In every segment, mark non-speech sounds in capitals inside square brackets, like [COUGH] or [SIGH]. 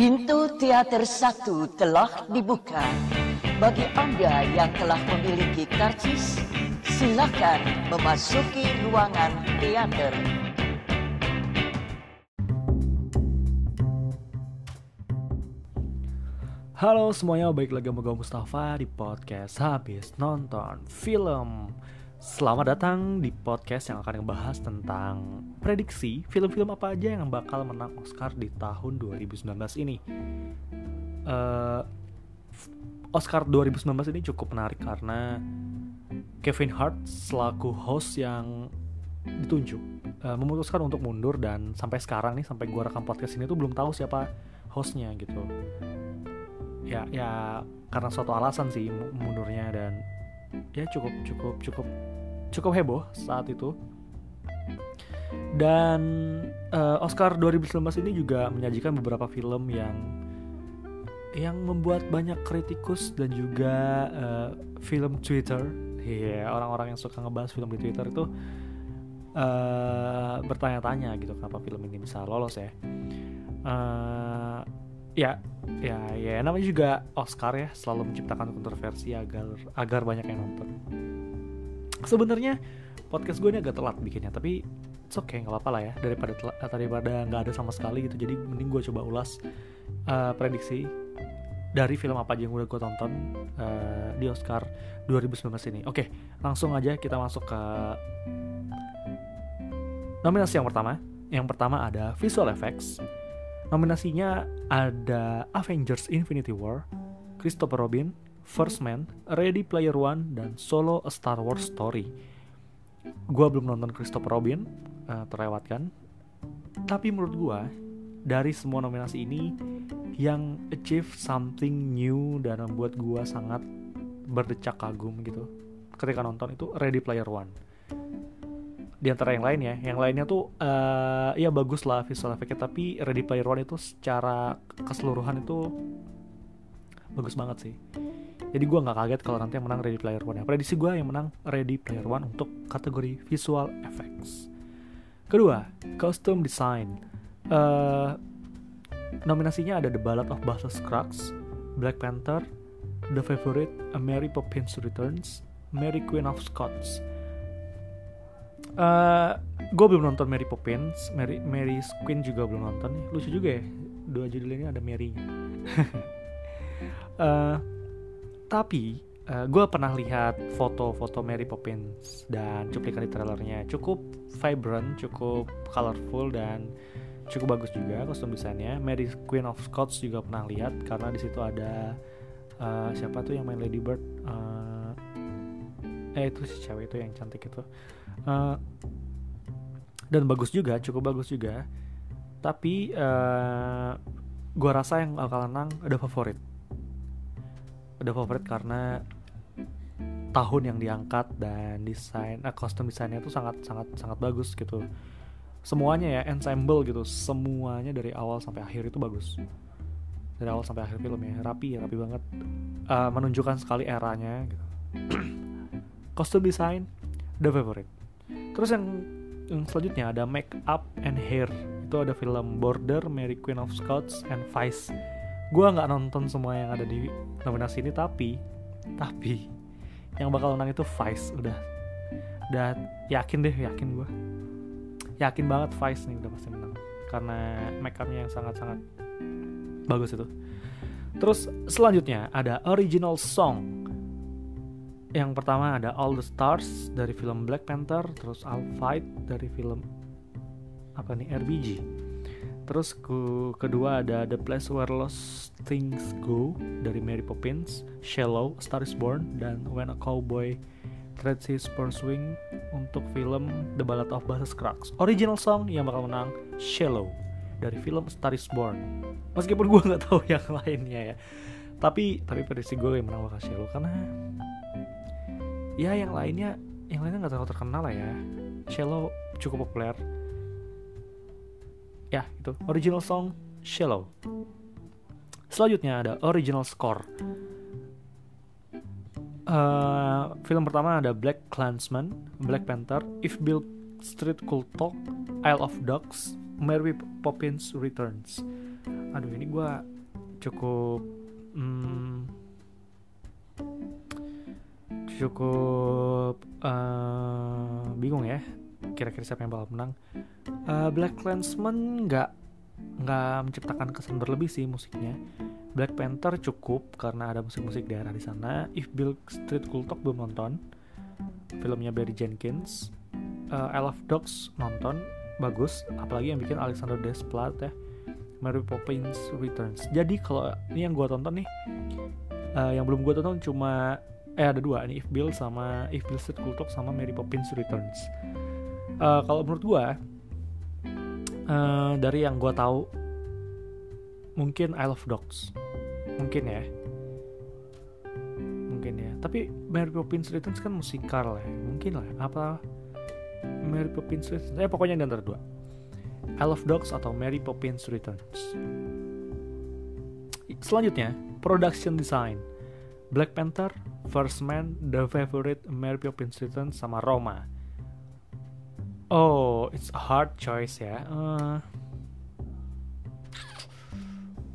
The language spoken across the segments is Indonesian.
Pintu teater satu telah dibuka. Bagi Anda yang telah memiliki karcis, silakan memasuki ruangan teater. Halo semuanya, baik lagi sama gue Mustafa di podcast Habis Nonton Film Selamat datang di podcast yang akan membahas tentang prediksi film-film apa aja yang bakal menang Oscar di tahun 2019 ini. Uh, Oscar 2019 ini cukup menarik karena Kevin Hart selaku host yang ditunjuk uh, memutuskan untuk mundur dan sampai sekarang nih sampai gue rekam podcast ini tuh belum tahu siapa hostnya gitu. Ya ya karena suatu alasan sih mundurnya dan ya cukup cukup cukup cukup heboh saat itu. Dan uh, Oscar 2019 ini juga menyajikan beberapa film yang yang membuat banyak kritikus dan juga uh, film Twitter. Yeah, orang-orang yang suka ngebahas film di Twitter itu uh, bertanya-tanya gitu kenapa film ini bisa lolos ya? Uh, ya ya ya. Namanya juga Oscar ya selalu menciptakan kontroversi agar agar banyak yang nonton. Sebenarnya podcast gue ini agak telat bikinnya tapi it's okay nggak apa-apa lah ya. Daripada telat, daripada nggak ada sama sekali gitu jadi mending gue coba ulas uh, prediksi dari film apa aja yang udah gue tonton uh, di Oscar 2019 ini. Oke langsung aja kita masuk ke nominasi yang pertama. Yang pertama ada visual effects Nominasinya ada Avengers Infinity War, Christopher Robin, First Man, Ready Player One, dan Solo A Star Wars Story. Gua belum nonton Christopher Robin, uh, terlewatkan. Tapi menurut gua, dari semua nominasi ini, yang achieve something new dan membuat gua sangat berdecak kagum gitu. Ketika nonton itu Ready Player One di antara yang lain ya yang lainnya tuh uh, ya bagus lah visual effectnya tapi Ready Player One itu secara keseluruhan itu bagus banget sih. Jadi gue nggak kaget kalau nanti yang menang Ready Player One ya prediksi gue yang menang Ready Player One untuk kategori visual effects. Kedua costume design. Uh, nominasinya ada The Ballad of Buster Scruggs Black Panther The Favorite A Mary Poppins Returns Mary Queen of Scots Uh, eh, gue belum nonton Mary Poppins, Mary Mary Queen juga belum nonton. Lucu juga ya, dua judul ini ada Mary. uh, [LAUGHS] tapi uh, eh, gue pernah lihat foto-foto Mary Poppins dan cuplikan di trailernya cukup vibrant, cukup colorful dan cukup bagus juga kostum desainnya. Mary Queen of Scots juga pernah lihat karena di situ ada uh, siapa tuh yang main Lady Bird. Uh, eh itu si cewek itu yang cantik itu. Uh, dan bagus juga cukup bagus juga. Tapi uh, gua rasa yang bakal menang ada favorit. Ada favorit karena tahun yang diangkat dan desain uh, kostum desainnya itu sangat sangat sangat bagus gitu. Semuanya ya ensemble gitu semuanya dari awal sampai akhir itu bagus. Dari awal sampai akhir film ya rapi rapi banget. Uh, menunjukkan sekali eranya gitu [CLEARS THROAT] kostum desain the favorite. Terus yang yang selanjutnya ada Make Up and Hair. Itu ada film Border, Mary Queen of Scots, and Vice. Gue nggak nonton semua yang ada di nominasi ini tapi tapi yang bakal menang itu Vice udah. Udah yakin deh yakin gue yakin banget Vice nih udah pasti menang. Karena make upnya yang sangat-sangat bagus itu. Terus selanjutnya ada original song yang pertama ada All the Stars dari film Black Panther, terus I'll Fight dari film apa nih RBG. Terus ke kedua ada The Place Where Lost Things Go dari Mary Poppins, Shallow, Star Is Born, dan When a Cowboy Treads His Pursuing untuk film The Ballad of Buster Scruggs. Original song yang bakal menang Shallow dari film Star Is Born. Meskipun gue nggak tahu [LAUGHS] yang lainnya ya, tapi tapi prediksi gue yang menang bakal Shallow karena ya yang lainnya yang lainnya nggak terlalu terkenal lah ya. Shallow cukup populer. Ya itu. Original song Shallow selanjutnya ada original score. Uh, film pertama ada Black Clansman Black Panther If Bill Street Could Talk Isle of Dogs Mary Poppins Returns. Aduh ini gue cukup hmm, cukup uh, bingung ya kira-kira siapa yang bakal menang. Uh, Black Clansman nggak nggak menciptakan kesan berlebih sih musiknya. Black Panther cukup karena ada musik-musik daerah di sana. If Bill Street Cool Talk belum nonton filmnya Barry Jenkins. Uh, I Love Dogs nonton bagus. Apalagi yang bikin Alexander Desplat ya Mary Poppins Returns. Jadi kalau ini yang gue tonton nih uh, yang belum gue tonton cuma eh ada dua. Ini If Bill sama If Bill Street Cool sama Mary Poppins Returns. Uh, kalau menurut gue uh, dari yang gue tahu mungkin I Love Dogs. Mungkin ya. Mungkin ya. Tapi Mary Poppins Returns kan musikal ya. Mungkin lah. Apa? Mary Poppins Returns. Eh pokoknya di antara dua. I Love Dogs atau Mary Poppins Returns. Selanjutnya production design Black Panther First Man, The Favorite, Mary Poppins Returns, sama Roma. Oh, it's a hard choice ya. Uh,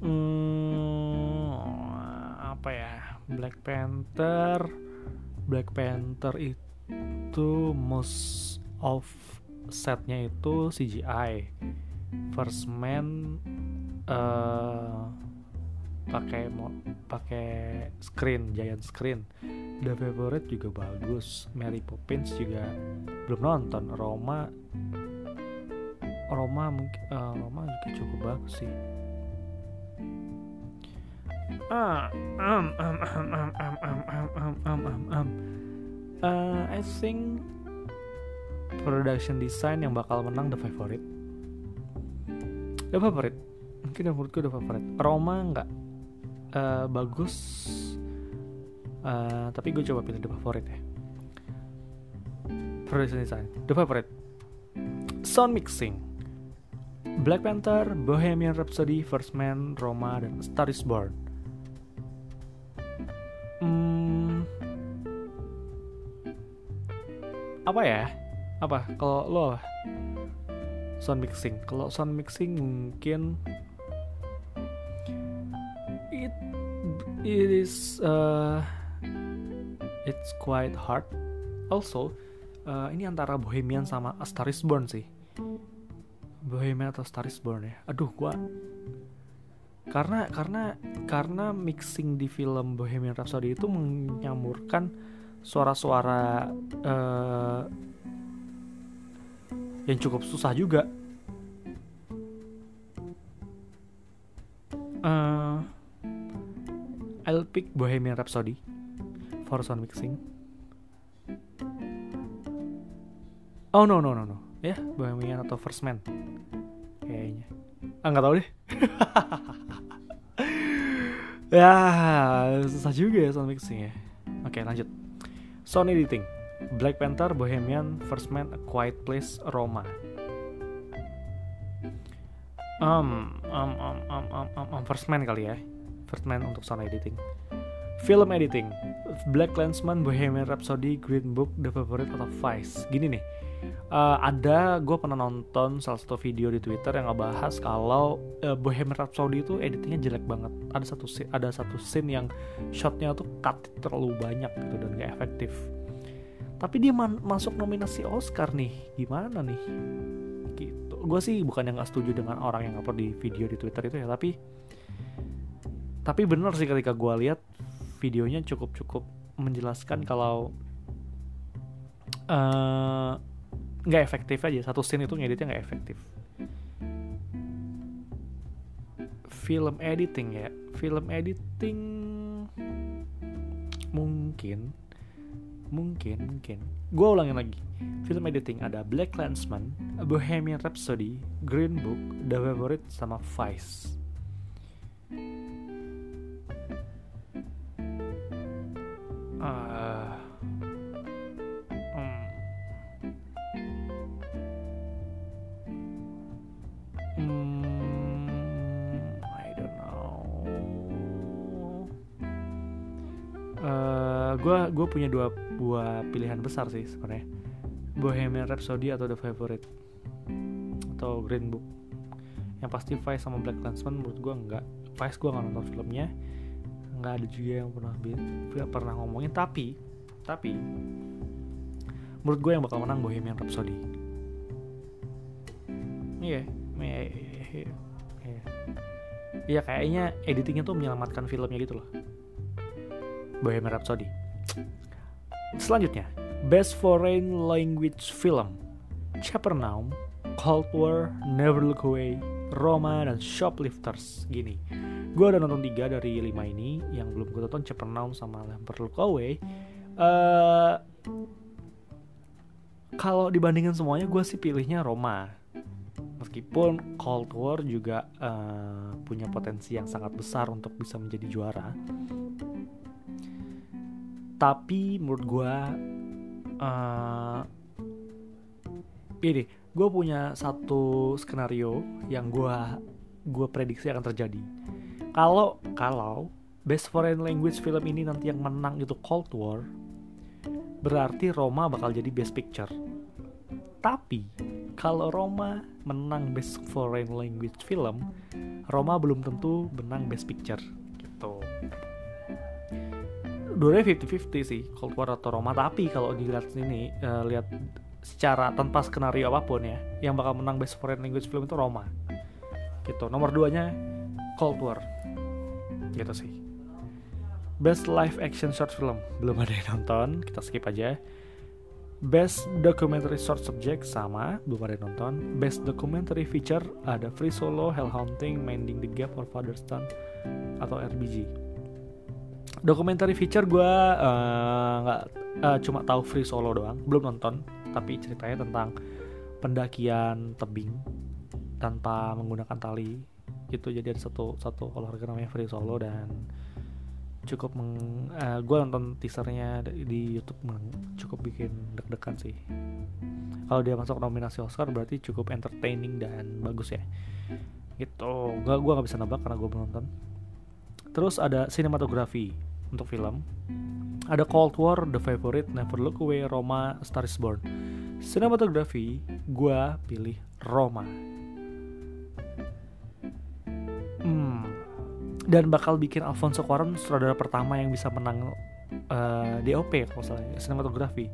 hmm, apa ya? Black Panther, Black Panther itu most of setnya itu CGI. First Man uh, pakai pakai screen giant screen The Favorite juga bagus Mary Poppins juga belum nonton Roma Roma mungkin uh, Roma juga cukup bagus sih ah um um um um um um um um um um um uh, I think production design yang bakal menang The Favorite The Favorite mungkin menurutku The Favorite Roma nggak uh, bagus. Uh, tapi gue coba pilih the favorite ya. Production design the favorite. Sound mixing. Black Panther, Bohemian Rhapsody, First Man, Roma, dan Star Is Born. Hmm, apa ya? Apa? Kalau lo sound mixing, kalau sound mixing mungkin it is uh, it's quite hard. Also uh, ini antara Bohemian sama A Star Is Born sih. Bohemian atau Star Is Born ya. Aduh gua karena karena karena mixing di film Bohemian Rhapsody itu menyamurkan suara-suara uh, yang cukup susah juga. Uh, I'll pick Bohemian Rhapsody for sound mixing. Oh no no no no, ya yeah, Bohemian atau First Man, kayaknya. Ah nggak tahu deh. [LAUGHS] ya susah juga ya sound mixing ya. Oke lanjut. Sound editing. Black Panther, Bohemian, First Man, A Quiet Place, Roma. Um, um, um, um, um, um, um, First Man kali ya. Untuk sound editing. Film editing, Black Landsman, Bohemian Rhapsody, Green Book, The Favorite atau Vice. Gini nih, uh, ada gue pernah nonton salah satu video di Twitter yang ngebahas kalau uh, Bohemian Rhapsody itu editingnya jelek banget. Ada satu ada satu scene yang shotnya tuh cut terlalu banyak gitu dan gak efektif. Tapi dia masuk nominasi Oscar nih, gimana nih? Gitu. Gue sih bukan yang gak setuju dengan orang yang upload di video di Twitter itu ya, tapi tapi bener sih ketika gue lihat videonya cukup cukup menjelaskan kalau eh, nggak uh, efektif aja. Satu scene itu ngeditnya nggak efektif. Film editing ya. Film editing mungkin mungkin mungkin. Gue ulangin lagi. Film editing ada Black Landsman Bohemian Rhapsody Green Book The Favorite sama Vice gue gue punya dua buah pilihan besar sih sebenarnya. Bohemian Rhapsody atau The Favorite. Atau Green Book. Yang pasti Vice sama Black Clansman menurut gue nggak Vice gue nggak nonton filmnya nggak ada juga yang pernah pernah ngomongin. Tapi tapi menurut gue yang bakal menang Bohemian Rhapsody. Iya iya iya iya. Kayaknya editingnya tuh menyelamatkan filmnya gitu loh. Bohemian Rhapsody. Selanjutnya Best Foreign Language Film. Capernaum Cold War Never Look Away Roma dan Shoplifters. Gini gue udah nonton tiga dari lima ini yang belum gue tonton Capernaum sama Never Look Away uh, kalau dibandingin semuanya gue sih pilihnya Roma. Meskipun Cold War juga uh, punya potensi yang sangat besar untuk bisa menjadi juara. Tapi menurut gue uh, ini gue punya satu skenario yang gue gue prediksi akan terjadi kalau kalau best foreign language film ini nanti yang menang itu Cold War berarti Roma bakal jadi best picture. Tapi kalau Roma menang best foreign language film Roma belum tentu menang best picture gitu. Dua 50-50 sih Cold War atau Roma. Tapi kalau dilihat ini uh, lihat secara tanpa skenario apa pun ya yang bakal menang best foreign language film itu Roma gitu. Nomor duanya Cold War gitu sih. Best live action short film. Belum ada yang nonton kita skip aja. Best documentary short subject sama belum ada yang nonton. Best documentary feature ada Free Solo Hell Haunting Mending the Gap or Father's Son atau RBG documentary feature gue uh, uh, cuma tahu Free Solo doang. Belum nonton tapi ceritanya tentang pendakian tebing tanpa menggunakan tali gitu jadi ada satu satu olahraga namanya free solo dan cukup meng uh, eh, gue nonton teasernya di YouTube cukup bikin deg-degan sih. Kalau dia masuk nominasi Oscar berarti cukup entertaining dan bagus ya. Gitu. Gak gue nggak bisa nebak karena gue belum nonton. Terus ada sinematografi untuk film. Ada Cold War, The Favorite, Never Look Away, Roma, Star Is Born. Sinematografi, gue pilih Roma dan bakal bikin Alfonso Cuarón sutradara pertama yang bisa menang uh, eh, DOP kalau salah sinematografi.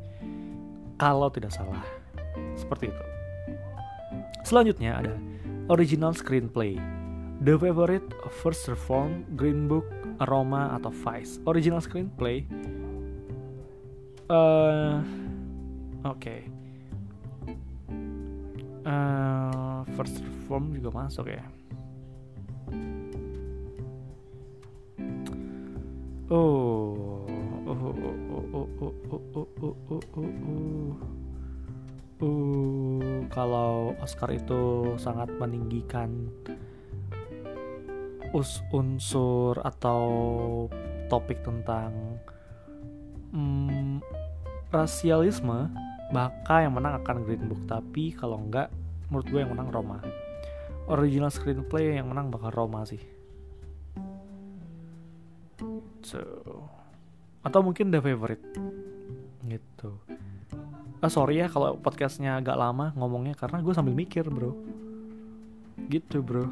Kalau tidak salah. Seperti itu. Selanjutnya ada original screenplay. The Favorite, First Reform, Green Book, Aroma atau Vice. Original screenplay. Uh, oke. Okay. uh, First Reform juga masuk ya Oh. Oh, oh, oh, oh, oh, oh, oh, oh, oh, oh. Uh, kalau Oscar itu sangat meninggikan us unsur atau topik tentang um, rasialisme, maka yang menang akan Green Book. Tapi kalau enggak, menurut gue yang menang Roma. Original screenplay yang menang bakal Roma sih gitu atau mungkin the favorite. Gitu. Ah sorry ya kalau podcastnya agak lama ngomongnya karena gue sambil mikir bro. Gitu bro. [LAUGHS]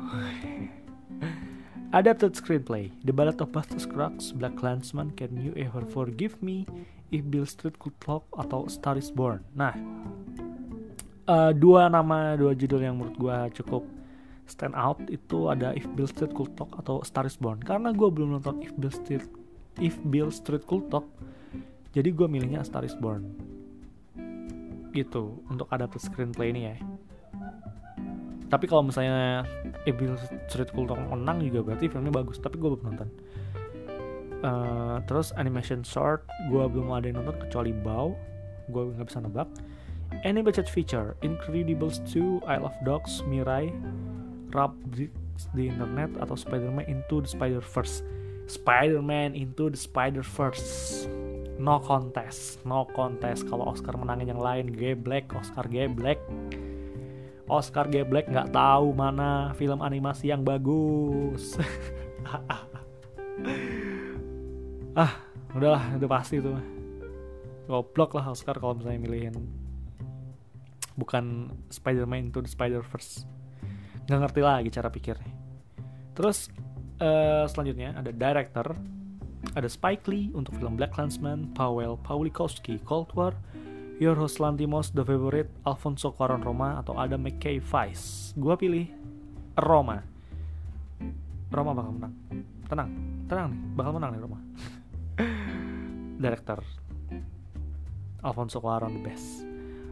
Adapted screenplay. The Ballad of Buster Scruggs Black Clansman Can You Ever Forgive Me? If Bill Street Could Talk atau Star Is Born. Nah uh, dua nama dua judul yang menurut gue cukup stand out itu ada If Bill Street Could Talk atau Star Is Born. Karena gue belum nonton If Bill Street If Bill Street Could Talk jadi gue milihnya A Star Is Born. Gitu untuk adapted screenplay ini ya. Tapi kalau misalnya If Bill Street Could Talk menang juga berarti filmnya bagus tapi gue belum nonton. Uh, terus animation short gue belum ada yang nonton kecuali Bow gue nggak bisa nebak. Animated feature Incredibles 2 I Love Dogs Mirai Rap di internet atau Spider-Man Into the Spider-Verse Spider-Man Into the Spider-Verse. No contest no contest. Kalau Oscar menangin yang lain geblek Oscar geblek Oscar geblek nggak tahu mana film animasi yang bagus. [LAUGHS] Ah udahlah udah pasti tuh goblok lah Oscar kalau misalnya milihin. Bukan Spider-Man Into the Spider-Verse. Nggak ngerti lagi cara pikirnya. Terus uh, selanjutnya ada director ada Spike Lee untuk film Black Clansman, Powell Pawlikowski, Cold War, Yorgos Lanthimos, The Favorite, Alfonso Cuarón Roma, atau Adam McKay Vice. Gua pilih Roma. Roma bakal menang. Tenang, tenang nih, bakal menang nih Roma. [LAUGHS] Director Alfonso Cuarón the best.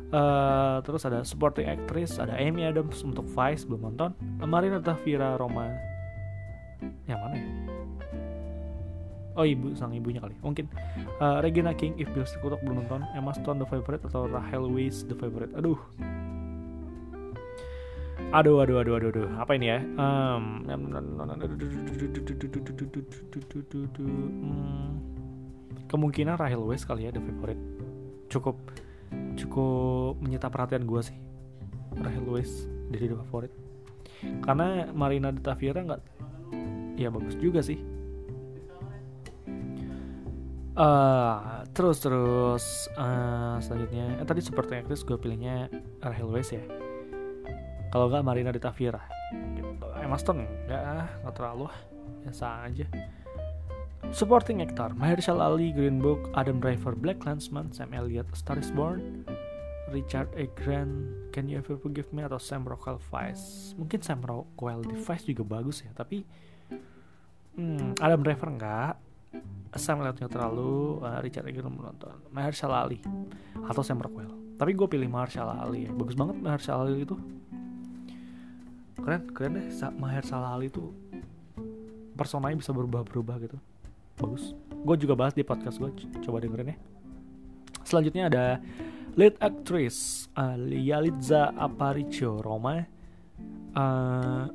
Uh, terus ada supporting actress, ada Amy Adams untuk Vice belum nonton, Marina Tavira Roma. Yang mana ya? Oh ibu sang ibunya kali. Mungkin uh, Regina King If Bill Sikutok belum nonton. Emma Stone The Favorite atau Rachel Weisz The Favorite? Aduh. Aduh aduh aduh aduh aduh. Apa ini ya? Um, kemungkinan Rachel Weisz kali ya The Favorite. Cukup cukup menyita perhatian gue sih Rachel Weisz dari The Favorite. Karena Marina de Tavira nggak ya bagus juga sih. Uh, terus terus uh, selanjutnya eh, tadi seperti actress gue pilihnya Rachel Weisz ya. Kalau nggak Marina de Tavira. Gitu. Emma Stone nggak ah nggak terlalu biasa aja. Supporting actor Mahershala Ali Green Book Adam Driver Black Clansman Sam Elliott Star is Born Richard E. Grant Can You Ever Forgive Me? Atau Sam Rockwell Vice. Mungkin Sam Rockwell di Vice juga bagus ya tapi hmm, Adam Driver enggak? Sam Elliott terlalu uh, Richard Gere menonton Mahershala Ali atau Sam Rockwell. Tapi gue pilih Mahershala Ali ya. Bagus banget Mahershala Ali itu. Keren keren deh. Mahershala Ali itu personanya bisa berubah-berubah gitu. Bagus. Gue juga bahas di podcast gue coba dengerin ya. Selanjutnya ada lead actress uh, Yalitza Aparicio Roma. Uh,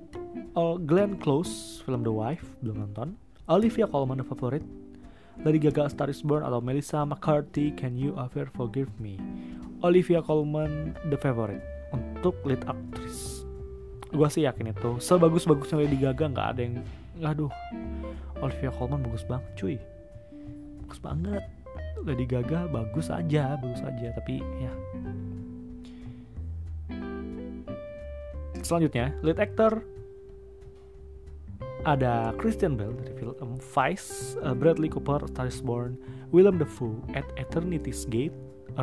oh, Glenn Close film The Wife belum nonton. Olivia Colman The Favorite. Lady Gaga Star is Born atau Melissa McCarthy Can You Ever Forgive Me? Olivia Colman The Favorite. Untuk lead actress gue sih yakin itu. Sebagus-bagusnya Lady Gaga nggak ada yang aduh. Olivia Colman bagus banget cuy. Bagus banget. Lady Gaga bagus aja bagus aja. Tapi ya. Selanjutnya lead actor ada Christian Bale dari film Vice, uh, Bradley Cooper, Star is Born, Willem Dafoe at Eternity's Gate,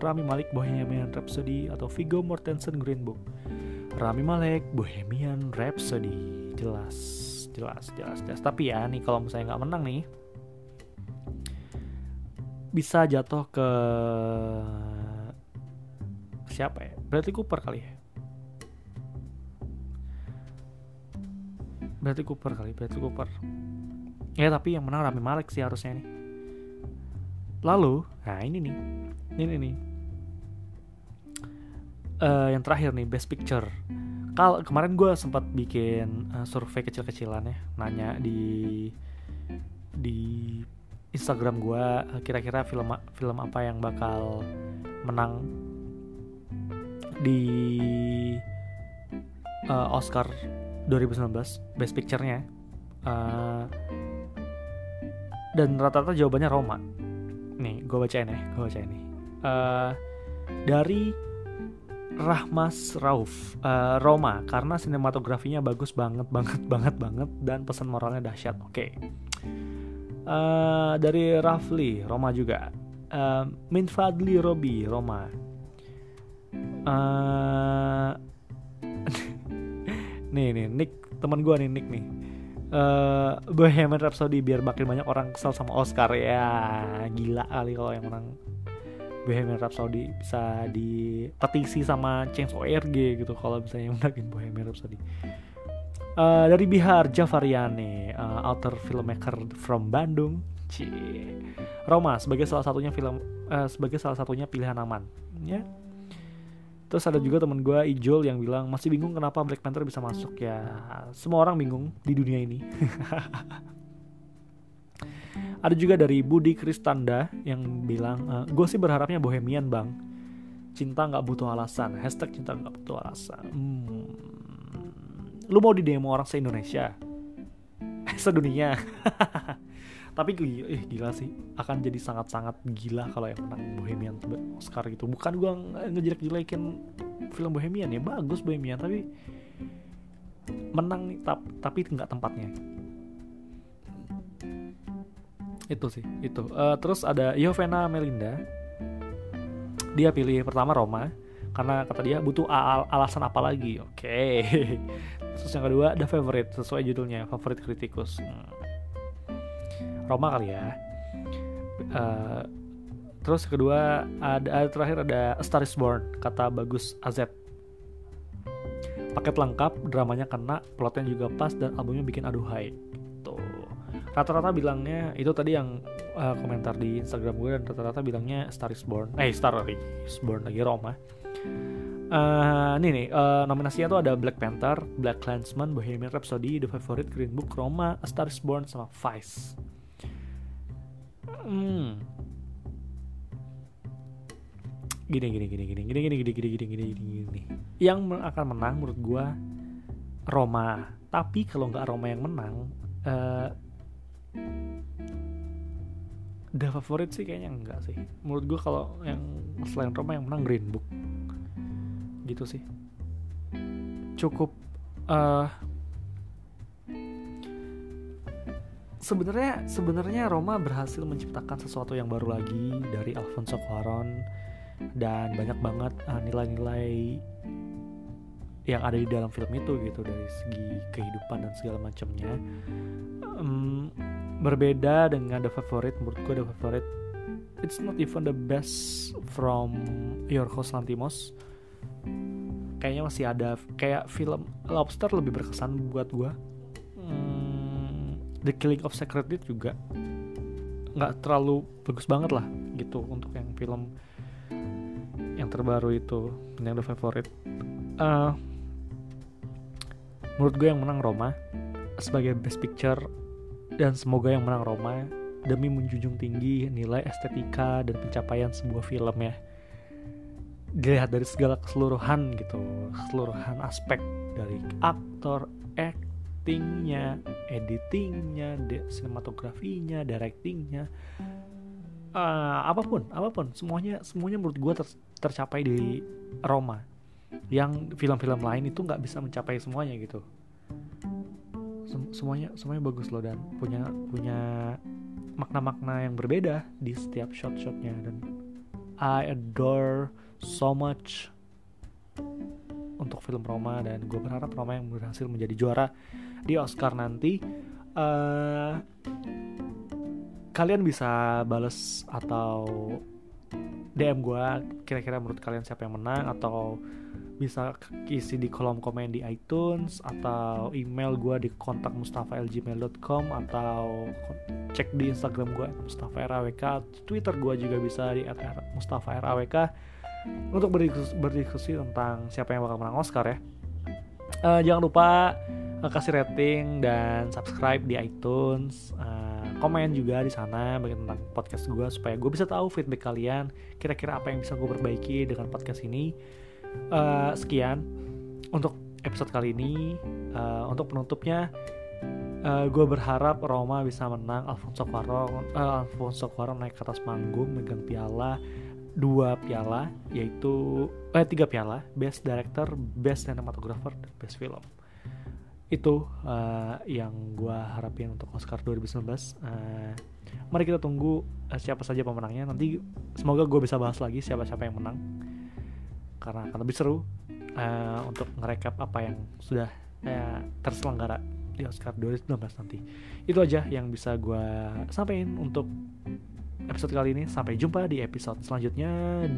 Rami Malek Bohemian Rhapsody atau Viggo Mortensen Green Book. Rami Malek Bohemian Rhapsody. Jelas jelas jelas jelas. Tapi ya nih kalau misalnya nggak menang nih bisa jatuh ke siapa ya? Bradley Cooper kali ya Berarti Cooper kali, berarti Cooper. Ya tapi yang menang Rami Malek sih harusnya nih. Lalu, nah ini nih, ini nih. Uh, yang terakhir nih Best Picture. Kal kemarin gue sempat bikin uh, survei kecil-kecilan ya, nanya di di Instagram gue uh, kira-kira film film apa yang bakal menang di Oscar 2019 Best Picture-nya. Uh, dan rata-rata jawabannya Roma. Nih gue bacain ya gue bacain nih. Uh, dari Rahmas Rauf. Uh, Roma karena sinematografinya bagus banget banget banget banget dan pesan moralnya dahsyat. Oke. Okay. uh, dari Rafli Roma juga. Uh, Min Fadli Robi Roma. Uh, nih nih Nick teman gue nih Nick nih. Uh, Bohemian Rhapsody biar makin banyak orang kesal sama Oscar. Ya gila kali kalau yang menang. Bohemian Rhapsody bisa dipetisi sama Change ORG gitu kalau misalnya menangin Bohemian Rhapsody. Uh, dari Bihar Javariane uh, author filmmaker from Bandung. Cie. Roma sebagai salah satunya film uh, sebagai salah satunya pilihan aman. Ya Terus ada juga temen gue Ijol yang bilang masih bingung kenapa Black Panther bisa masuk ya. Semua orang bingung di dunia ini. [LAUGHS] ada juga dari Budi Kristanda yang bilang e, gue sih berharapnya Bohemian bang. Cinta nggak butuh alasan. Hashtag cinta nggak butuh alasan. Hmm. Lu mau di demo orang se Indonesia? [LAUGHS] Sedunia. [LAUGHS] tapi eh, gila sih. Akan jadi sangat-sangat gila kalau yang menang Bohemian Oscar gitu. Bukan gue ngejelek-jelekin film Bohemian ya bagus Bohemian tapi menang nih tap, tapi nggak tempatnya. Itu sih itu. Uh, terus ada Yovena Melinda. Dia pilih pertama Roma karena kata dia butuh al alasan apa lagi? Oke. Okay. [LAUGHS] terus yang kedua The Favorite sesuai judulnya favorit kritikus hmm. Roma kali ya. Uh, terus kedua ada, ada terakhir ada A Star Is Born kata bagus AZ paket lengkap dramanya kena plotnya juga pas dan albumnya bikin aduhai rata-rata bilangnya itu tadi yang uh, komentar di Instagram gue dan rata-rata bilangnya Star is Born. Eh Star is Born lagi Roma uh, ini nih uh, nominasinya tuh ada Black Panther, Black Clansman, Bohemian Rhapsody, The Favorite, Green Book, Roma, A Star is Born sama Vice. Hmm. Gini gini gini gini gini gini gini gini gini gini gini gini. Yang akan menang menurut gue Roma. Tapi kalau nggak Roma yang menang, uh, The favorit sih kayaknya enggak sih menurut gue kalau yang selain Roma yang menang Green Book gitu sih cukup uh, sebenarnya sebenarnya Roma berhasil menciptakan sesuatu yang baru lagi dari Alfonso Cuarón dan banyak banget uh, nilai-nilai yang ada di dalam film itu gitu dari segi kehidupan dan segala macamnya. Um, berbeda dengan The Favorite menurut gue The Favorite it's not even the best from Yorgos Lantimos kayaknya masih ada kayak film Lobster lebih berkesan buat gue The Killing of Sacred Deer juga nggak terlalu bagus banget lah gitu untuk yang film yang terbaru itu yang The Favorite. Uh, menurut gue yang menang Roma sebagai Best Picture dan semoga yang menang Roma demi menjunjung tinggi nilai estetika dan pencapaian sebuah film ya. Dilihat dari segala keseluruhan gitu keseluruhan aspek dari aktor actingnya editingnya sinematografinya directingnya. Uh, apa pun apa pun semuanya semuanya menurut gue ter, tercapai di Roma. Yang film-film lain itu nggak bisa mencapai semuanya gitu. Semuanya semuanya bagus loh dan punya punya makna-makna yang berbeda di setiap shot-shotnya dan I adore so much untuk film Roma dan gue berharap Roma yang berhasil menjadi juara di Oscar nanti. Uh, kalian bisa bales atau DM gue kira-kira menurut kalian siapa yang menang atau bisa isi di kolom komen di iTunes atau email gue di kontak mustafa@gmail.com atau cek di Instagram gue mustafa_rawk Twitter gue juga bisa di mustafa_rawk untuk berdiskusi, berdiskusi tentang siapa yang bakal menang Oscar ya. Uh, jangan lupa uh, kasih rating dan subscribe di iTunes. Uh, komen juga di sana bagi tentang podcast gue supaya gue bisa tahu feedback kalian kira-kira apa yang bisa gue perbaiki dengan podcast ini. Uh, sekian untuk episode kali ini. Uh, untuk penutupnya uh, gue berharap Roma bisa menang Alfonso Cuarón uh, Alfonso Cuarón naik ke atas panggung megang piala dua piala yaitu eh tiga piala best director best cinematographer dan best film. Itu uh, yang gue harapin untuk Oscar 2019 uh, mari kita tunggu uh, siapa saja pemenangnya. Nanti semoga gue bisa bahas lagi siapa siapa yang menang. Karena akan lebih seru uh, untuk ngerekap apa yang sudah uh, terselenggara di Oscar 2019 nanti. Itu aja yang bisa gue sampaikan untuk episode kali ini. Sampai jumpa di episode selanjutnya.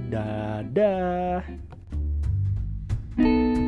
Dadah. thank you